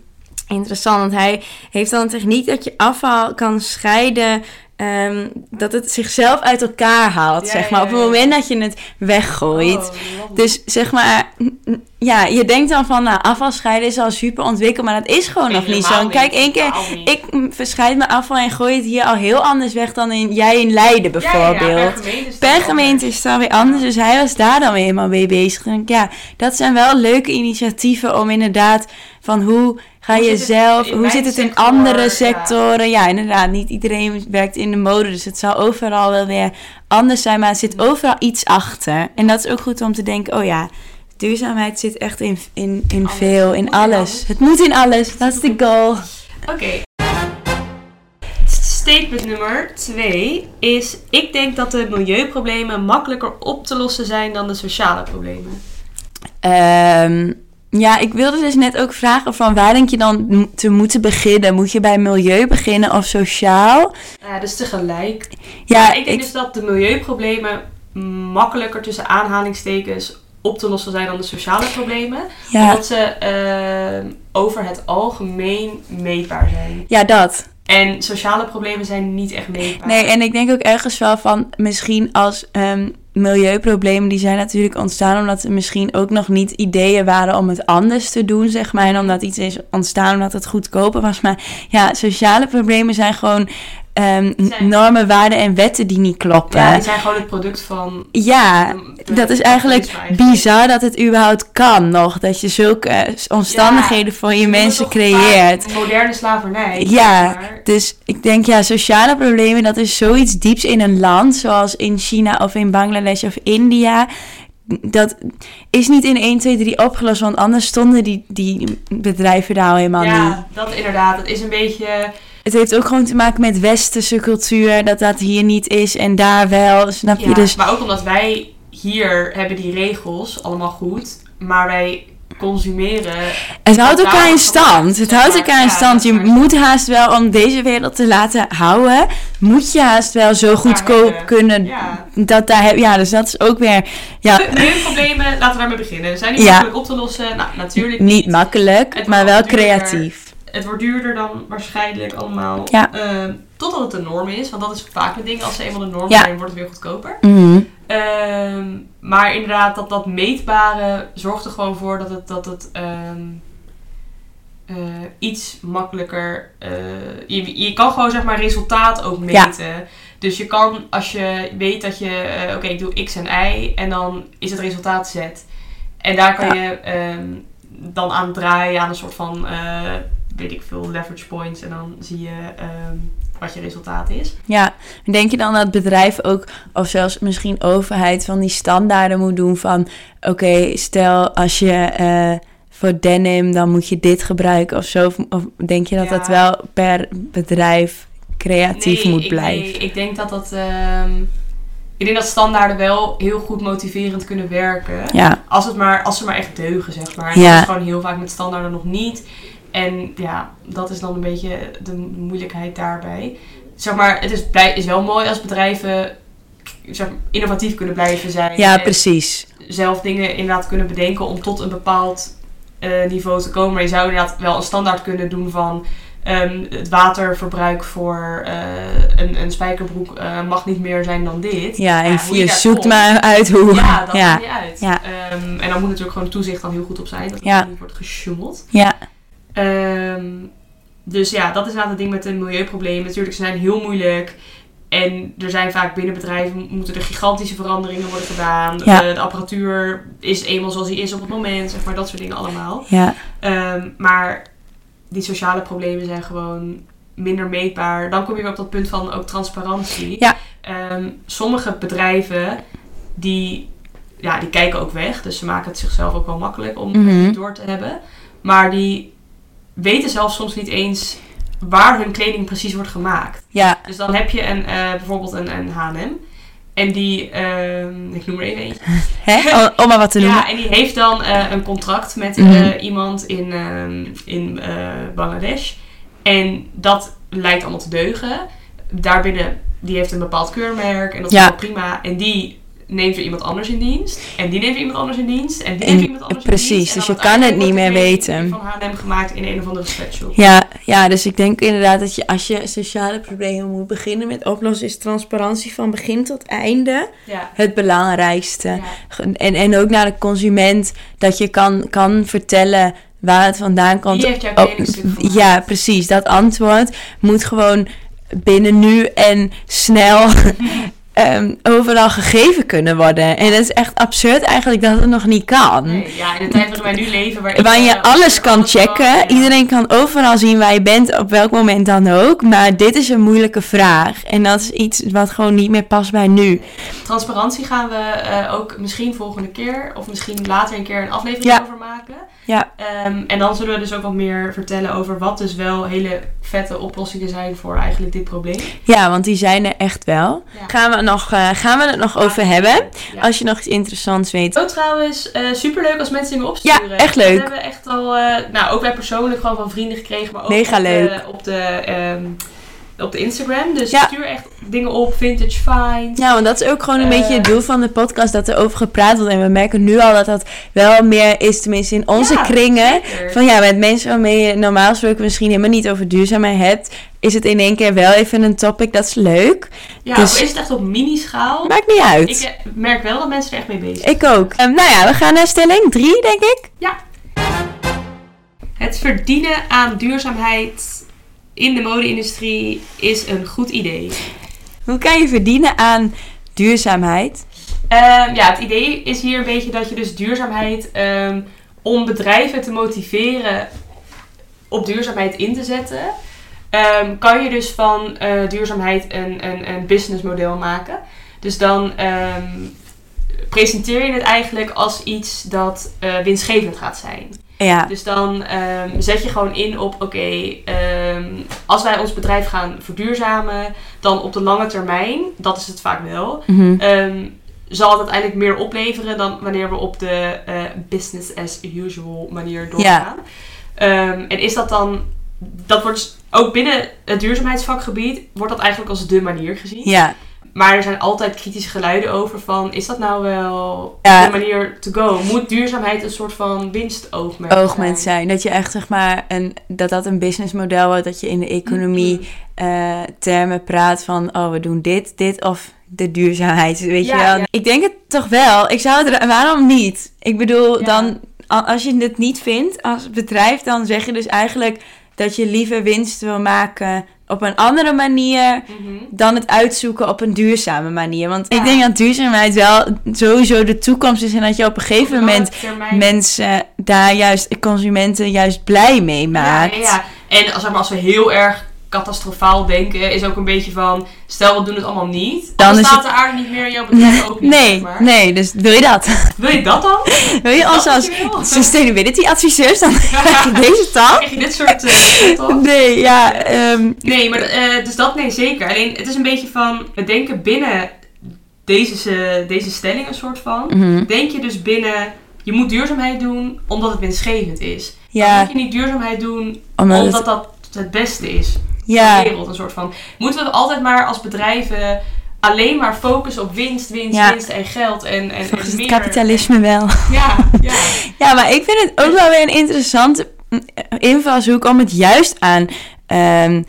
interessant. Want hij heeft dan een techniek dat je afval kan scheiden, ehm, dat het zichzelf uit elkaar haalt, Ja, zeg maar. ja, Op het moment dat je het weggooit. Oh. Dus zeg maar, ja, je denkt dan van, nou, afval scheiden is al super ontwikkeld, maar dat is gewoon nog niet zo. Kijk, één keer, ik mm, verscheid mijn afval en gooi het hier al heel anders weg dan in, jij in Leiden bijvoorbeeld. per gemeente is het dan weer anders, dus hij was daar dan weer helemaal mee bezig. En ja, dat zijn wel leuke initiatieven om inderdaad van hoe ga Hoe je zelf, hoe zit het in sector? andere sectoren? Ja. inderdaad, niet iedereen werkt in de mode, dus het zal overal wel weer anders zijn, maar er zit overal iets achter. En dat is ook goed om te denken, oh ja, duurzaamheid zit echt in, in, in Alles. veel, in alles. Het moet in alles, dat is de goal. Oké. Statement nummer twee is: Ik denk dat de milieuproblemen makkelijker op te lossen zijn dan de sociale problemen. Ehm, ja, ik wilde dus net ook vragen van waar denk je dan te moeten beginnen? Moet je bij milieu beginnen of sociaal? Ja, dus tegelijk. Ja, ik denk ik- dus dat de milieuproblemen makkelijker tussen aanhalingstekens op te lossen zijn dan de sociale problemen. ja, Omdat ze ehm, over het algemeen meetbaar zijn. ja, dat. En sociale problemen zijn niet echt meetbaar. Nee, en ik denk ook ergens wel van misschien als ehm, milieuproblemen, die zijn natuurlijk ontstaan omdat er misschien ook nog niet ideeën waren om het anders te doen, zeg maar. En omdat iets is ontstaan omdat het goedkoper was. Maar ja, sociale problemen zijn gewoon ehm, Zijn- normen, waarden en wetten die niet kloppen. Ja, die zijn gewoon het product van. Ja, de- dat is eigenlijk bizar dat het überhaupt kan nog. Dat je zulke eh, omstandigheden voor je noemt mensen creëert. Moderne slavernij. Ja, maar. dus ik denk ja, sociale problemen, dat is zoiets dieps in een land, zoals in China of in Bangladesh of India. Dat is niet in 1, 2, 3 opgelost, want anders stonden die, die bedrijven daar al helemaal niet. Ja, dat inderdaad. Het is een beetje. Het heeft ook gewoon te maken met westerse cultuur, dat dat hier niet is en daar wel, snap je? Ja, Dus Maar ook omdat wij hier hebben die regels allemaal goed, maar wij consumeren. Het houdt elkaar in verwacht, stand. Het houdt elkaar in stand. Je moet haast wel, om deze wereld te laten houden, moet je haast wel zo goedkoop kunnen. Ja. Dat daar heb, ja, dus dat is ook weer ja, Milieuproblemen, laten we daarmee beginnen. Zijn die Ja. makkelijk op te lossen? Nou, natuurlijk niet makkelijk, maar wel creatief. Het wordt duurder dan waarschijnlijk allemaal. Ja. Ehm, totdat het de norm is. Want dat is vaak het ding. Als ze eenmaal de norm Ja. zijn, wordt het weer goedkoper. Mhm. Ehm, maar inderdaad, dat, dat meetbare zorgt er gewoon voor dat het, dat het ehm, eh, iets makkelijker. eh, je, je kan gewoon zeg maar resultaat ook Ja. meten. Dus je kan, als je weet dat je, eh, oké, ik doe X en Y en dan is het resultaat Z. En daar kan je ehm, dan aan draaien aan een soort van, eh, weet ik veel, leverage points. En dan zie je ehm, wat je resultaat is. Ja, denk je dan dat bedrijven ook, of zelfs misschien overheid, van die standaarden moet doen van, oké, stel als je eh, voor denim, dan moet je dit gebruiken of zo? Of, denk je dat Ja. dat wel per bedrijf creatief Nee, moet ik- blijven? Nee, ik denk dat dat... ehm, ik denk dat standaarden wel heel goed motiverend kunnen werken. Ja, Als, het maar, als ze maar echt deugen, zeg maar. En Ja. dat is gewoon heel vaak met standaarden nog niet. En ja, dat is dan een beetje de moeilijkheid daarbij. Zeg maar, het is, blij, is wel mooi als bedrijven zeg maar, innovatief kunnen blijven zijn. ja precies. zelf dingen inderdaad kunnen bedenken om tot een bepaald eh, niveau te komen. Maar je zou inderdaad wel een standaard kunnen doen van... ehm, het waterverbruik voor eh, een, een spijkerbroek eh, mag niet meer zijn dan dit. Ja, en Ja, je zoekt maar uit hoe. Ja, dat ja. maakt niet uit. Ja. Ehm, en dan moet natuurlijk gewoon toezicht dan heel goed op zijn. Dat het Ja. niet wordt gesjoemeld. ja. Ehm, dus ja, dat is inderdaad het ding met de milieuproblemen. Natuurlijk, ze zijn heel moeilijk. En er zijn vaak binnen bedrijven moeten er gigantische veranderingen worden gedaan. Ja. Eh, de apparatuur is eenmaal zoals die is op het moment. Zeg maar, dat soort dingen allemaal. ja. Ehm, maar die sociale problemen zijn gewoon minder meetbaar. Dan kom je weer op dat punt van ook transparantie. Ja. Ehm, sommige bedrijven die, ja, die kijken ook weg. Dus ze maken het zichzelf ook wel makkelijk om Mhm. het door te hebben. Maar die weten zelfs soms niet eens waar hun kleding precies wordt gemaakt. ja. Dus dan heb je een, eh, bijvoorbeeld een, een H&M. En die, ehm, ik noem er even eentje. Hè? Om, maar wat te noemen. Ja, en die heeft dan eh, een contract met Mhm. eh, iemand in, ehm, in Bangladesh. En dat lijkt allemaal te deugen. Daarbinnen, die heeft een bepaald keurmerk en dat is Ja. wel prima. En die neemt weer iemand anders in dienst. En die neemt weer iemand anders in dienst. En die neemt iemand anders precies, in dienst. dus En je kan het niet meer weten. van H&M gemaakt in een of andere sweatshop. Ja, ja, dus ik denk inderdaad dat je als je sociale problemen moet beginnen met oplossen, is transparantie van begin tot einde Ja. het belangrijkste. Ja. En, en ook naar de consument, dat je kan, kan vertellen waar het vandaan komt. Wie heeft jouw Oh, ja, precies. Dat antwoord moet gewoon binnen nu en snel ehm, overal gegeven kunnen worden. En het is echt absurd eigenlijk dat het nog niet kan. Nee, ja, in de tijd waarin wij nu leven... Waar je eh, alles kan checken. ja. Iedereen kan overal zien waar je bent, op welk moment dan ook. Maar dit is een moeilijke vraag. En dat is iets wat gewoon niet meer past bij nu. Transparantie gaan we eh, ook misschien volgende keer, of misschien later een keer een aflevering Ja. over maken. Ja. Ehm, en dan zullen we dus ook wat meer vertellen over wat dus wel hele vette oplossingen zijn voor eigenlijk dit probleem. Ja, want die zijn er echt wel. Ja. Gaan, we nog, eh, gaan we het nog over hebben? Ja. Als je nog iets interessants weet. Ook trouwens, eh superleuk als mensen dingen opsturen. Ja, echt leuk. Dat hebben we echt al, eh, nou ook wij persoonlijk gewoon van vrienden gekregen, maar ook Mega op, leuk. De, op, de, ehm, op de Instagram. Dus Ja. stuur echt dingen op, vintage find. Ja, want dat is ook gewoon een Eh. beetje het doel van de podcast, dat er over gepraat wordt. En we merken nu al dat dat wel meer is, tenminste in onze Ja, kringen. zeker. Van ja, met mensen waarmee je normaal gesproken misschien helemaal niet over duurzaamheid hebt, is het in één keer wel even een topic, dat is leuk. ja, dus- of is het echt op mini-schaal? Maakt niet uit. Ik eh, merk wel dat mensen er echt mee bezig zijn. Ik ook. Ehm, nou ja, we gaan naar stelling 3, denk ik. Het verdienen aan duurzaamheid in de mode-industrie is een goed idee. Hoe kan je verdienen aan duurzaamheid? Ehm, ja, het idee is hier een beetje dat je dus duurzaamheid, ehm, om bedrijven te motiveren op duurzaamheid in te zetten, ehm, kan je dus van eh, duurzaamheid een, een, een businessmodel maken. Dus dan presenteer je het eigenlijk als iets dat eh, winstgevend gaat zijn. Ja, Dus dan ehm, zet je gewoon in op, oké, ehm, als wij ons bedrijf gaan verduurzamen, dan op de lange termijn, dat is het vaak wel, Mhm. ehm, zal het uiteindelijk meer opleveren dan wanneer we op de eh, business as usual manier doorgaan. Ehm, en is dat dan, dat wordt ook binnen het duurzaamheidsvakgebied, wordt dat eigenlijk als de manier gezien. ja. Maar er zijn altijd kritische geluiden over van, is dat nou wel Ja. de manier to go? Moet duurzaamheid een soort van winstoogmerk oogmerk zijn. Dat je echt zeg maar een, dat dat een businessmodel wordt, dat je in de economie Mhm. eh, termen praat van oh we doen dit, dit of de duurzaamheid, weet Ja, je wel. ja. Ik denk het toch wel. Ik zou het waarom niet? Ik bedoel dan als je het niet vindt als bedrijf, dan zeg je dus eigenlijk dat je liever winst wil maken op een andere manier Mhm. dan het uitzoeken op een duurzame manier. Want Ja. ik denk dat duurzaamheid wel sowieso de toekomst is en dat je op een gegeven Op moment mensen daar juist, consumenten juist blij mee maakt. Ja, ja, ja. En als, zeg maar, als we heel erg catastrofaal denken is ook een beetje van... Stel, we doen het allemaal niet. Dan Dan, staat de aarde niet meer, jouw bedrijf ook niet, Nee, maar. nee, dus wil je dat? Wil je dat dan? Wil je ons als wil. sustainability adviseurs dan krijg je deze taal? Krijg je dit soort talk? Nee, ja, ehm, Nee, maar eh, dus dat nee, zeker. Alleen het is een beetje van... We denken binnen deze, deze stelling een soort van... mhm, Denk je dus binnen... Je moet duurzaamheid doen omdat het winstgevend is. Dan ja, moet je niet duurzaamheid doen omdat omdat het, dat het beste is. Ja, wereld een soort van. Moeten we altijd maar als bedrijven alleen maar focussen op winst, winst, Ja. winst en geld en, en, volgens en het meer. kapitalisme wel. Ja, ja. Ja, maar ik vind het ook wel weer een interessante mm, invalshoek om het juist aan ehm,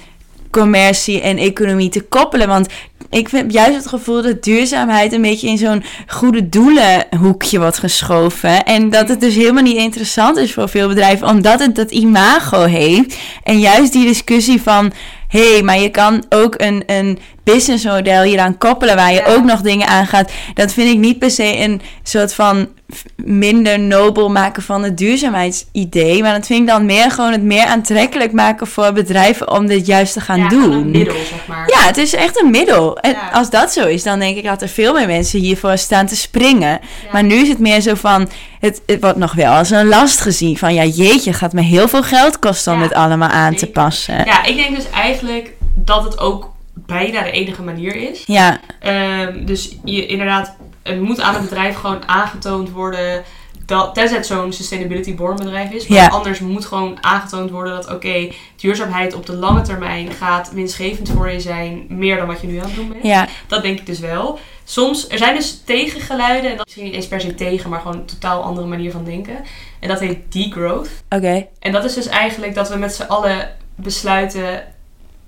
commercie en economie te koppelen. Want ik heb juist het gevoel dat duurzaamheid een beetje in zo'n goede doelenhoekje wordt geschoven. En dat het dus helemaal niet interessant is voor veel bedrijven, omdat het dat imago heeft. En juist die discussie van. Hé, hey, maar je kan ook een, een businessmodel hieraan koppelen waar je Ja. ook nog dingen aan gaat. Dat vind ik niet per se een soort van minder nobel maken van het duurzaamheidsidee. Maar dat vind ik dan meer gewoon het meer aantrekkelijk maken voor bedrijven om dit juist te gaan ja, doen. Een middel, zeg maar. Ja, het is echt een middel. En Ja. als dat zo is, dan denk ik dat er veel meer mensen hiervoor staan te springen. Ja. Maar nu is het meer zo van, het, het wordt nog wel als een last gezien. Van ja, jeetje, gaat me heel veel geld kosten om het allemaal aan te passen. Ja, ik denk dus eigenlijk dat het ook bijna de enige manier is. Ja, Ehm, dus je inderdaad, het moet aan het bedrijf gewoon aangetoond worden. Dat, tenzij het zo'n sustainability born bedrijf is. Maar Ja. anders moet gewoon aangetoond worden dat oké, duurzaamheid op de lange termijn gaat winstgevend voor je zijn. Meer dan wat je nu aan het doen bent. ja, Dat denk ik dus wel. Soms, er zijn dus tegengeluiden. En dat is misschien niet eens per se tegen, maar gewoon een totaal andere manier van denken. En dat heet degrowth. oké. En dat is dus eigenlijk dat we met z'n allen besluiten: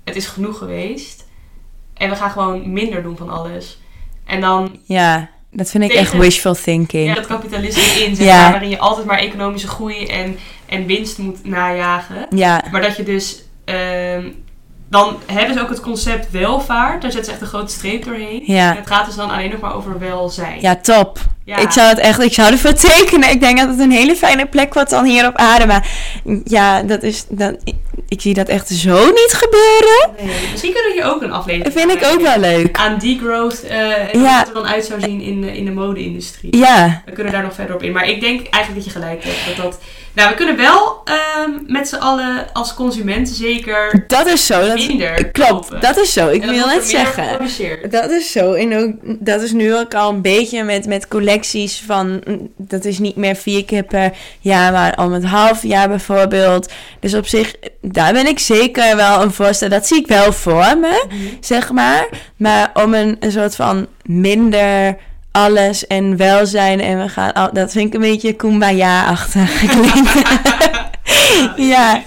het is genoeg geweest. En we gaan gewoon minder doen van alles. En dan Ja, dat vind ik echt wishful thinking. ja, dat kapitalisme in, zeg Ja. maar, waarin je altijd maar economische groei en, en winst moet najagen. Ja, Maar dat je dus. ehm, dan hebben ze ook het concept welvaart. Daar zetten ze echt een grote streep doorheen. Ja. En het gaat dus dan alleen nog maar over welzijn. ja, top. Ja. Ik zou het echt, ik zou ervoor tekenen. Ik denk dat het een hele fijne plek wordt dan hier op aarde. Maar ja, dat is, dat, ik, ik zie dat echt zo niet gebeuren. Nee, misschien kunnen we hier ook een aflevering Dat vind ik ook wel leuk. Aan degrowth eh en Ja. hoe het er dan uit zou zien in de, in de mode-industrie. Ja, We kunnen daar nog verder op in. Maar ik denk eigenlijk dat je gelijk hebt. Dat dat, nou, we kunnen wel ehm, met z'n allen als consumenten zeker dat is zo. Dat, minder klopt, kopen. dat is zo. Ik wil net zeggen. Dat is zo. En ook, dat is nu ook al een beetje met, met collecties van... mm, Dat is niet meer vier keer per jaar, maar om het half jaar bijvoorbeeld. Dus op zich, daar ben ik zeker wel een voorstel. Dat zie ik wel voor me, zeg maar. Maar om een, een soort van minder alles en welzijn en we gaan... Al, dat vind ik een beetje kumbaya-achtig. Ja.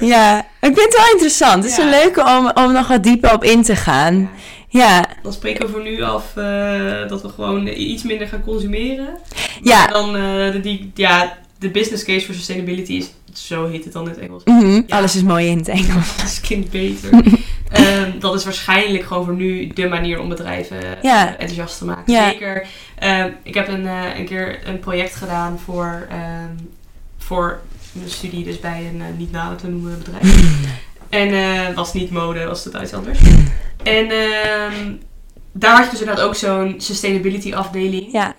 Ja, ik vind het wel interessant. Het is een leuke om, om nog wat dieper op in te gaan. Ja, Dan spreken we voor nu af eh, dat we gewoon iets minder gaan consumeren. ja. Maar dan eh, die, ja, de business case for sustainability is, zo heet het dan in het Engels. Mhm, Ja. Alles is mooi in het Engels. Dat klinkt beter. Ehm, dat is waarschijnlijk gewoon voor nu de manier om bedrijven Ja. enthousiast te maken. Zeker. ehm, ik heb een, eh, een keer een project gedaan voor, ehm, voor een studie dus bij een eh, niet nader te noemen bedrijf. en eh was niet mode, was totaal iets anders. En ehm, daar had je dus inderdaad ook zo'n sustainability afdeling. Ja,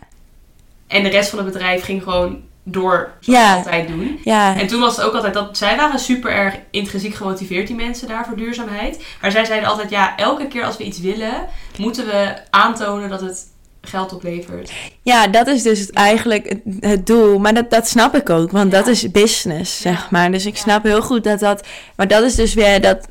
En de rest van het bedrijf ging gewoon door zoals Ja. altijd doen. ja, En toen was het ook altijd dat zij waren super erg intrinsiek gemotiveerd, die mensen daar voor duurzaamheid. Maar zij zeiden altijd: ja, elke keer als we iets willen, moeten we aantonen dat het geld oplevert. ja, dat is dus eigenlijk het, doel. Maar dat, dat snap ik ook, want Ja. dat is business, zeg maar. Dus ik snap heel goed dat dat... Maar dat is dus weer dat...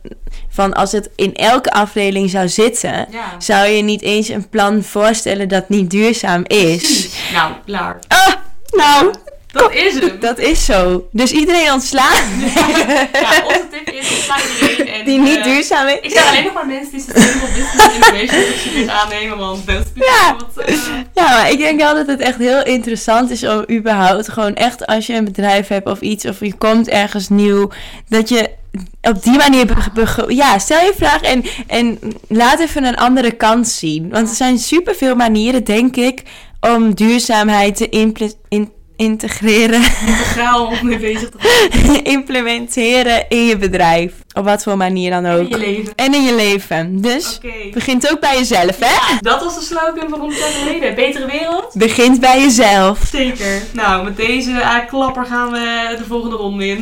Van als het in elke afdeling zou zitten... Zou je niet eens een plan voorstellen dat niet duurzaam is. Nou, klaar. Ah, nou, Dat is hem. dat is zo. Dus iedereen ontslaan Ja, onze tip is: ontsla iedereen. En, die niet eh, duurzaam is. Ik zeg alleen nog maar mensen die sustainable business innovation opties aannemen, want dat is Ja. wat. eh, Ja, maar ik denk wel dat het echt heel interessant is om überhaupt gewoon echt als je een bedrijf hebt of iets of je komt ergens nieuw, dat je op die manier ja, stel je vraag en, en laat even een andere kant zien. Want er zijn superveel manieren, denk ik, om duurzaamheid te impl- in- integreren, integraal mee bezig te zijn implementeren in je bedrijf. Op wat voor manier dan in ook. je leven. En in je leven. Dus begint ook bij jezelf, hè? Dat was de slogan van 100 jaar geleden. Betere wereld? Begint bij jezelf. Zeker. Nou, met deze klapper gaan we de volgende ronde in.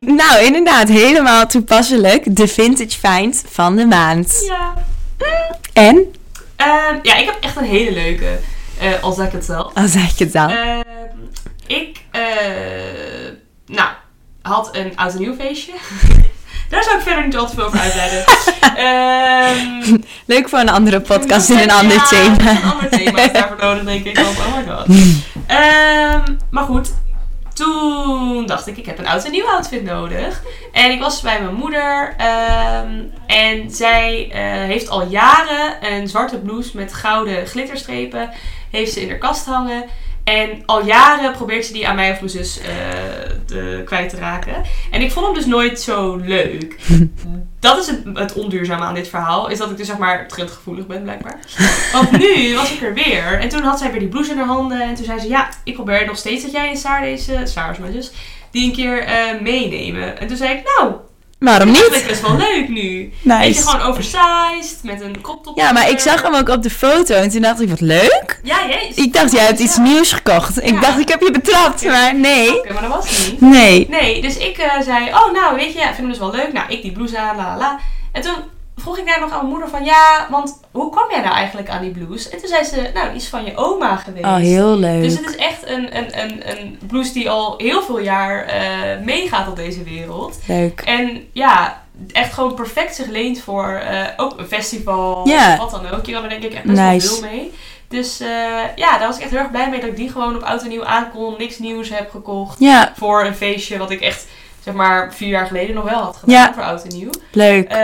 Nou, inderdaad, helemaal toepasselijk. De vintage find van de maand. Ja. En, Ehm, ja, ik heb echt een hele leuke. eh al zeg ik het zelf. al zeg ik het dan. Ehm, ik, eh, nou, had een oud en nieuw feestje. Daar zou ik verder niet al te veel over uitweiden. Ehm Leuk voor een andere podcast in een ja, ander thema. Een ander thema is daarvoor nodig, denk ik. Want, oh my god. Ehm, maar goed, toen dacht ik, ik heb een oud en nieuw outfit nodig. En ik was bij mijn moeder. ehm, en zij eh, heeft al jaren een zwarte blouse met gouden glitterstrepen. Heeft ze in haar kast hangen. En al jaren probeert ze die aan mij of mijn zus eh, te, kwijt te raken. En ik vond hem dus nooit zo leuk. Dat is het, het onduurzame aan dit verhaal. Is dat ik dus zeg maar trendgevoelig ben blijkbaar. Want nu was ik er weer. En toen had zij weer die blouse in haar handen. En toen zei ze, ja, ik probeer nog steeds dat jij en Saar deze... Saar is mijn zus. Die een keer eh, meenemen. En toen zei ik, nou, Waarom dat is niet? best wel leuk nu. Weet je, Nice. gewoon oversized. Met een crop top. Ja, maar ik zag hem ook op de foto en toen dacht ik, wat leuk. Ja, jij. Ik dacht, jij hebt iets Ja. nieuws gekocht. Ik Ja. dacht, ik heb je betrapt, maar nee. Oké, maar dat was het niet. Nee. Nee, dus ik eh, zei, oh nou, weet je, ik vind hem dus wel leuk. Nou, ik die blouse aan, la la la. En toen vroeg ik daar nog aan mijn moeder van, ja, want hoe kwam jij nou eigenlijk aan die blouse? En toen zei ze, nou, die is van je oma geweest. Oh, heel leuk. Dus het is echt een, een, een, een blouse die al heel veel jaar eh, meegaat op deze wereld. Leuk. En ja, echt gewoon perfect zich leent voor eh, ook een festival of wat dan ook. Je kan er denk ik echt best Nice. wel veel mee. Dus eh, ja, daar was ik echt heel erg blij mee dat ik die gewoon op oud en nieuw aankon. Niks nieuws heb gekocht voor een feestje wat ik echt, zeg maar, vier jaar geleden nog wel had gedaan Ja. voor oud en nieuw. leuk. Eh,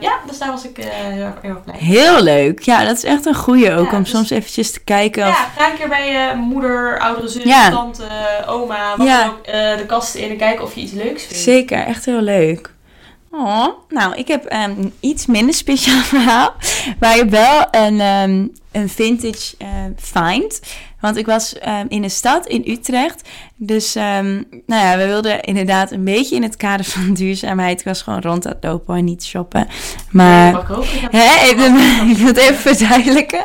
ja, dus daar was ik eh, heel, erg, heel erg blij mee. Heel leuk. Ja, dat is echt een goeie ook Ja, om dus- soms eventjes te kijken of... Ja, ga een keer bij je moeder, oudere zus, Ja. tante, oma, wat Ja. dan ook, eh, de kasten in en kijken of je iets leuks vindt. Zeker, echt heel leuk. Oh, nou, ik heb ehm, een iets minder speciaal verhaal. Maar ik heb wel een, ehm, een vintage eh, find. Want ik was ehm, in een stad in Utrecht. Dus ehm, nou ja, we wilden inderdaad een beetje in het kader van duurzaamheid. Ik was gewoon rond aan het lopen en niet shoppen. Maar... Ik ook? Ik heb- Hè, ik wil het even verduidelijken.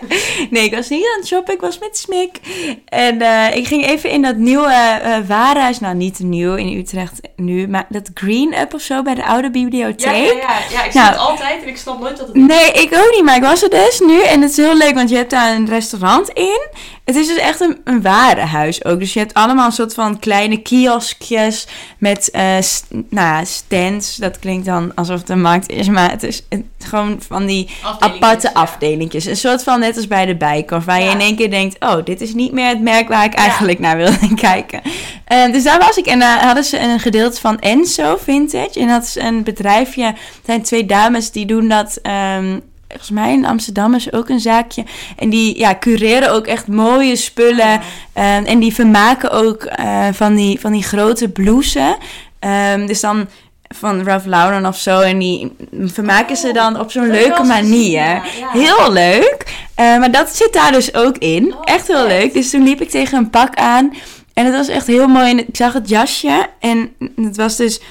Nee, ik was niet aan het shoppen, ik was met Smik. En eh, ik ging even in dat nieuwe eh warenhuis. Nou, niet nieuw in Utrecht nu, maar dat Green Up of zo bij de oude Ja, bibliotheek. ja, ja, ja, ik zie Nou. het altijd en ik snap nooit dat het Nee, ik ook niet, maar ik was er dus nu. En het is heel leuk, want je hebt daar een restaurant in. Het is dus echt een, een warenhuis ook. Dus je hebt allemaal een soort van kleine kioskjes met st- nou ja, stands. Dat klinkt dan alsof het een markt is, maar het is het- gewoon van die aparte ja. afdelingjes. Een soort van net als bij de Bijenkorf. Waar je in één keer denkt, oh, dit is niet meer het merk waar ik Ja. eigenlijk naar wilde kijken. Eh, dus daar was ik. En daar hadden ze een gedeelte van Enso Vintage. En dat is een bedrijfje. Zijn twee dames die doen dat... ehm, Volgens mij in Amsterdam is ook een zaakje. En die ja, cureren ook echt mooie spullen. Ehm, en die vermaken ook eh, van, die, van die grote blouses. Ehm, dus dan van Ralph Lauren of zo. En die vermaken ze dan op zo'n leuke manier. ja, ja. Heel leuk. Eh, maar dat zit daar dus ook in. Oh, echt heel leuk. Dus toen liep ik tegen een pak aan. En het was echt heel mooi. En ik zag het jasje. En het was dus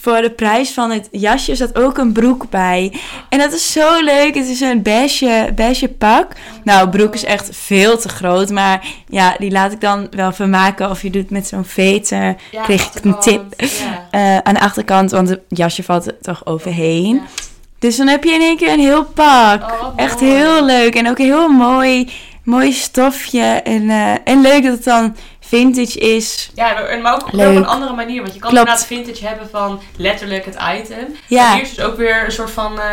voor de prijs van het jasje zat ook een broek bij. En dat is zo leuk. Het is een beige, beige pak. Nou, broek is echt veel te groot. Maar ja, die laat ik dan wel vermaken. Of je doet met zo'n veter. Ja, kreeg ik een tip. Ja. eh, aan de achterkant, want het jasje valt er toch overheen. Ja. Dus dan heb je in één keer een heel pak. Oh, Echt heel leuk. En ook een heel mooi, mooi stofje. En, eh, en leuk dat het dan vintage is. Ja, en maar ook op een andere manier. Want je kan Klopt. inderdaad vintage hebben van letterlijk het item. Ja. Maar hier is dus ook weer een soort van, eh,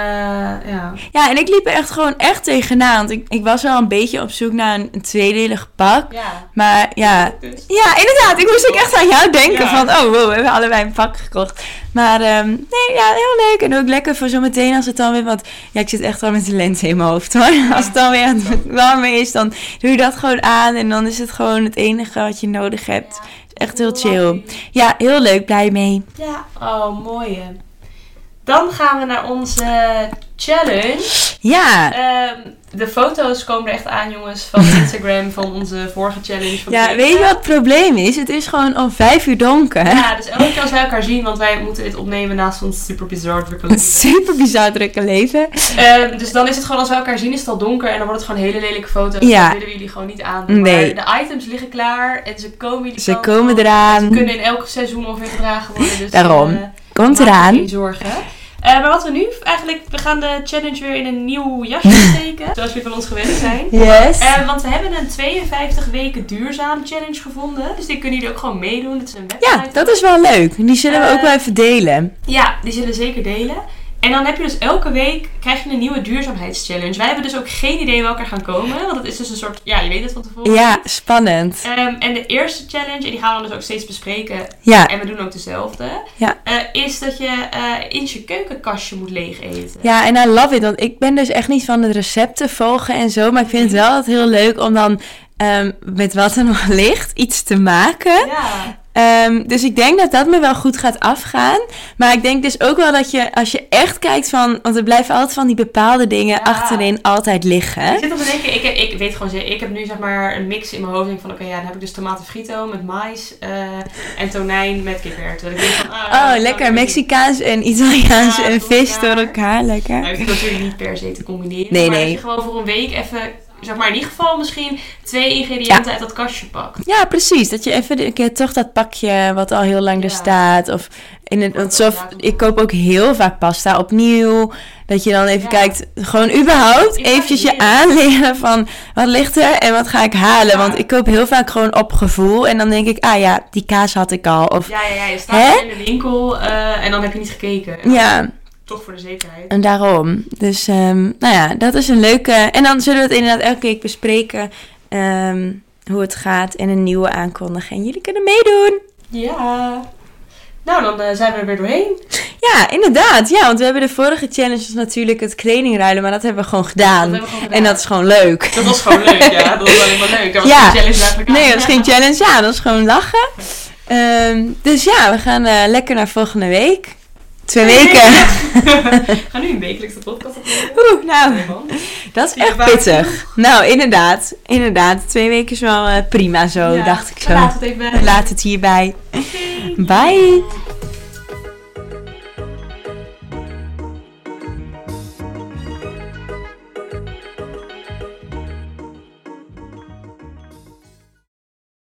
ja. Ja, en ik liep er echt gewoon echt tegenaan. Want ik, ik was wel een beetje op zoek naar een, een tweedelig pak. Ja. Maar ja, Dus. ja, inderdaad. Ik moest ook echt aan jou denken Ja. van, oh wow, we hebben allebei een pak gekocht. Maar ehm, nee, ja, heel leuk. En ook lekker voor zometeen als het dan weer wat... Ja, ik zit echt al met de lens in mijn hoofd hoor. Als het dan weer warmer is, dan doe je dat gewoon aan. En dan is het gewoon het enige wat je nodig hebt. Echt heel chill. Ja, heel leuk. Blij mee. Ja, oh mooi. hè. Dan gaan we naar onze challenge. Ja, Ehm, de foto's komen er echt aan, jongens, van Instagram, van onze vorige challenge. Van Ja, weet je wat het probleem is? Het is gewoon al vijf uur donker. Ja, dus elke keer als wij elkaar zien, want wij moeten dit opnemen naast ons super bizar drukke leven. super bizar drukke leven. Ehm, dus dan is het gewoon, als we elkaar zien, is het al donker en dan wordt het gewoon hele lelijke foto's. Ja. Dat willen we jullie gewoon niet aandoen. Nee. Maar de items liggen klaar en ze komen jullie Ze komen eraan. Ze kunnen in elk seizoen ongeveer gedragen worden. Dus, Daarom. eh, Komt maak je eraan. Geen zorgen. Eh, maar wat we nu eigenlijk, we gaan de challenge weer in een nieuw jasje steken. zoals jullie van ons gewend zijn. Yes. Eh, want we hebben een 52 weken duurzaam challenge gevonden. Dus die kunnen jullie ook gewoon meedoen. Dat is een website. Ja, dat is wel leuk. Die zullen we Eh, ook wel even delen. Ja, die zullen we zeker delen. En dan heb je dus elke week krijg je een nieuwe duurzaamheidschallenge. Wij hebben dus ook geen idee welke er gaan komen. Want het is dus een soort, ja, je weet het van tevoren. Ja, spannend. Ehm, en de eerste challenge, en die gaan we dan dus ook steeds bespreken. Ja, En we doen ook dezelfde. Ja. eh, is dat je eh eens je keukenkastje moet leeg eten. ja, en I love it. Want ik ben dus echt niet van de recepten volgen en zo. Maar ik vind het wel altijd heel leuk om dan ehm, met wat er nog ligt iets te maken. Ja. Ehm, dus ik denk dat dat me wel goed gaat afgaan. Maar ik denk dus ook wel dat je, als je echt kijkt van... Want er blijven altijd van die bepaalde dingen Ja. achterin altijd Ik liggen. zit op te denken, ik, ik weet gewoon zeker, ik heb nu zeg maar een mix in mijn hoofd. Ik denk van, oké, ja, dan heb ik dus tomaten frito met mais eh, en tonijn met kikkererwten. Dat ik denk van, ah, Oh, lekker. ik. Mexicaans en Italiaans Ja, en vis door elkaar. Lekker. Nou, ik natuurlijk niet per se te combineren. Nee, maar nee. je gewoon voor een week even, zeg maar in ieder geval misschien twee ingrediënten uit dat kastje pakt. Ja, precies. Dat je even een keer toch dat pakje wat al heel lang er staat. Of in het, want zo, ik koop ook heel vaak pasta opnieuw. Dat je dan even Ja. kijkt, gewoon überhaupt eventjes je leren. aanleren van wat ligt er en wat ga ik halen. Want ik koop heel vaak gewoon op gevoel. En dan denk ik, ah ja, die kaas had ik al. Of Ja, ja, ja. Je staat Hè? in de winkel eh, en dan heb je niet gekeken. En ja, Toch voor de zekerheid. en daarom. Dus ehm, nou ja, dat is een leuke. En dan zullen we het inderdaad elke week bespreken. ehm, hoe het gaat en een nieuwe aankondigen. En jullie kunnen meedoen. Ja. Nou, dan eh, zijn we er weer doorheen. Ja, inderdaad. Ja, want we hebben de vorige challenge was natuurlijk het kledingruilen, maar dat hebben we gewoon gedaan. hebben we gewoon gedaan. En dat is gewoon leuk. Dat was gewoon leuk, ja. Dat was alleen maar leuk. Dat was Ja. geen challenge eigenlijk. Nee, dat is geen challenge. Ja, dat is gewoon lachen. Ehm, dus ja, we gaan eh, lekker naar volgende week. Twee weken. We gaan nu een wekelijkse podcast opnemen. Oeh, nou, dat is echt pittig. Nou, inderdaad. Inderdaad. Twee weken is wel eh, prima zo, Ja, dacht ik zo. Laat het even. Laat het hierbij. Bye.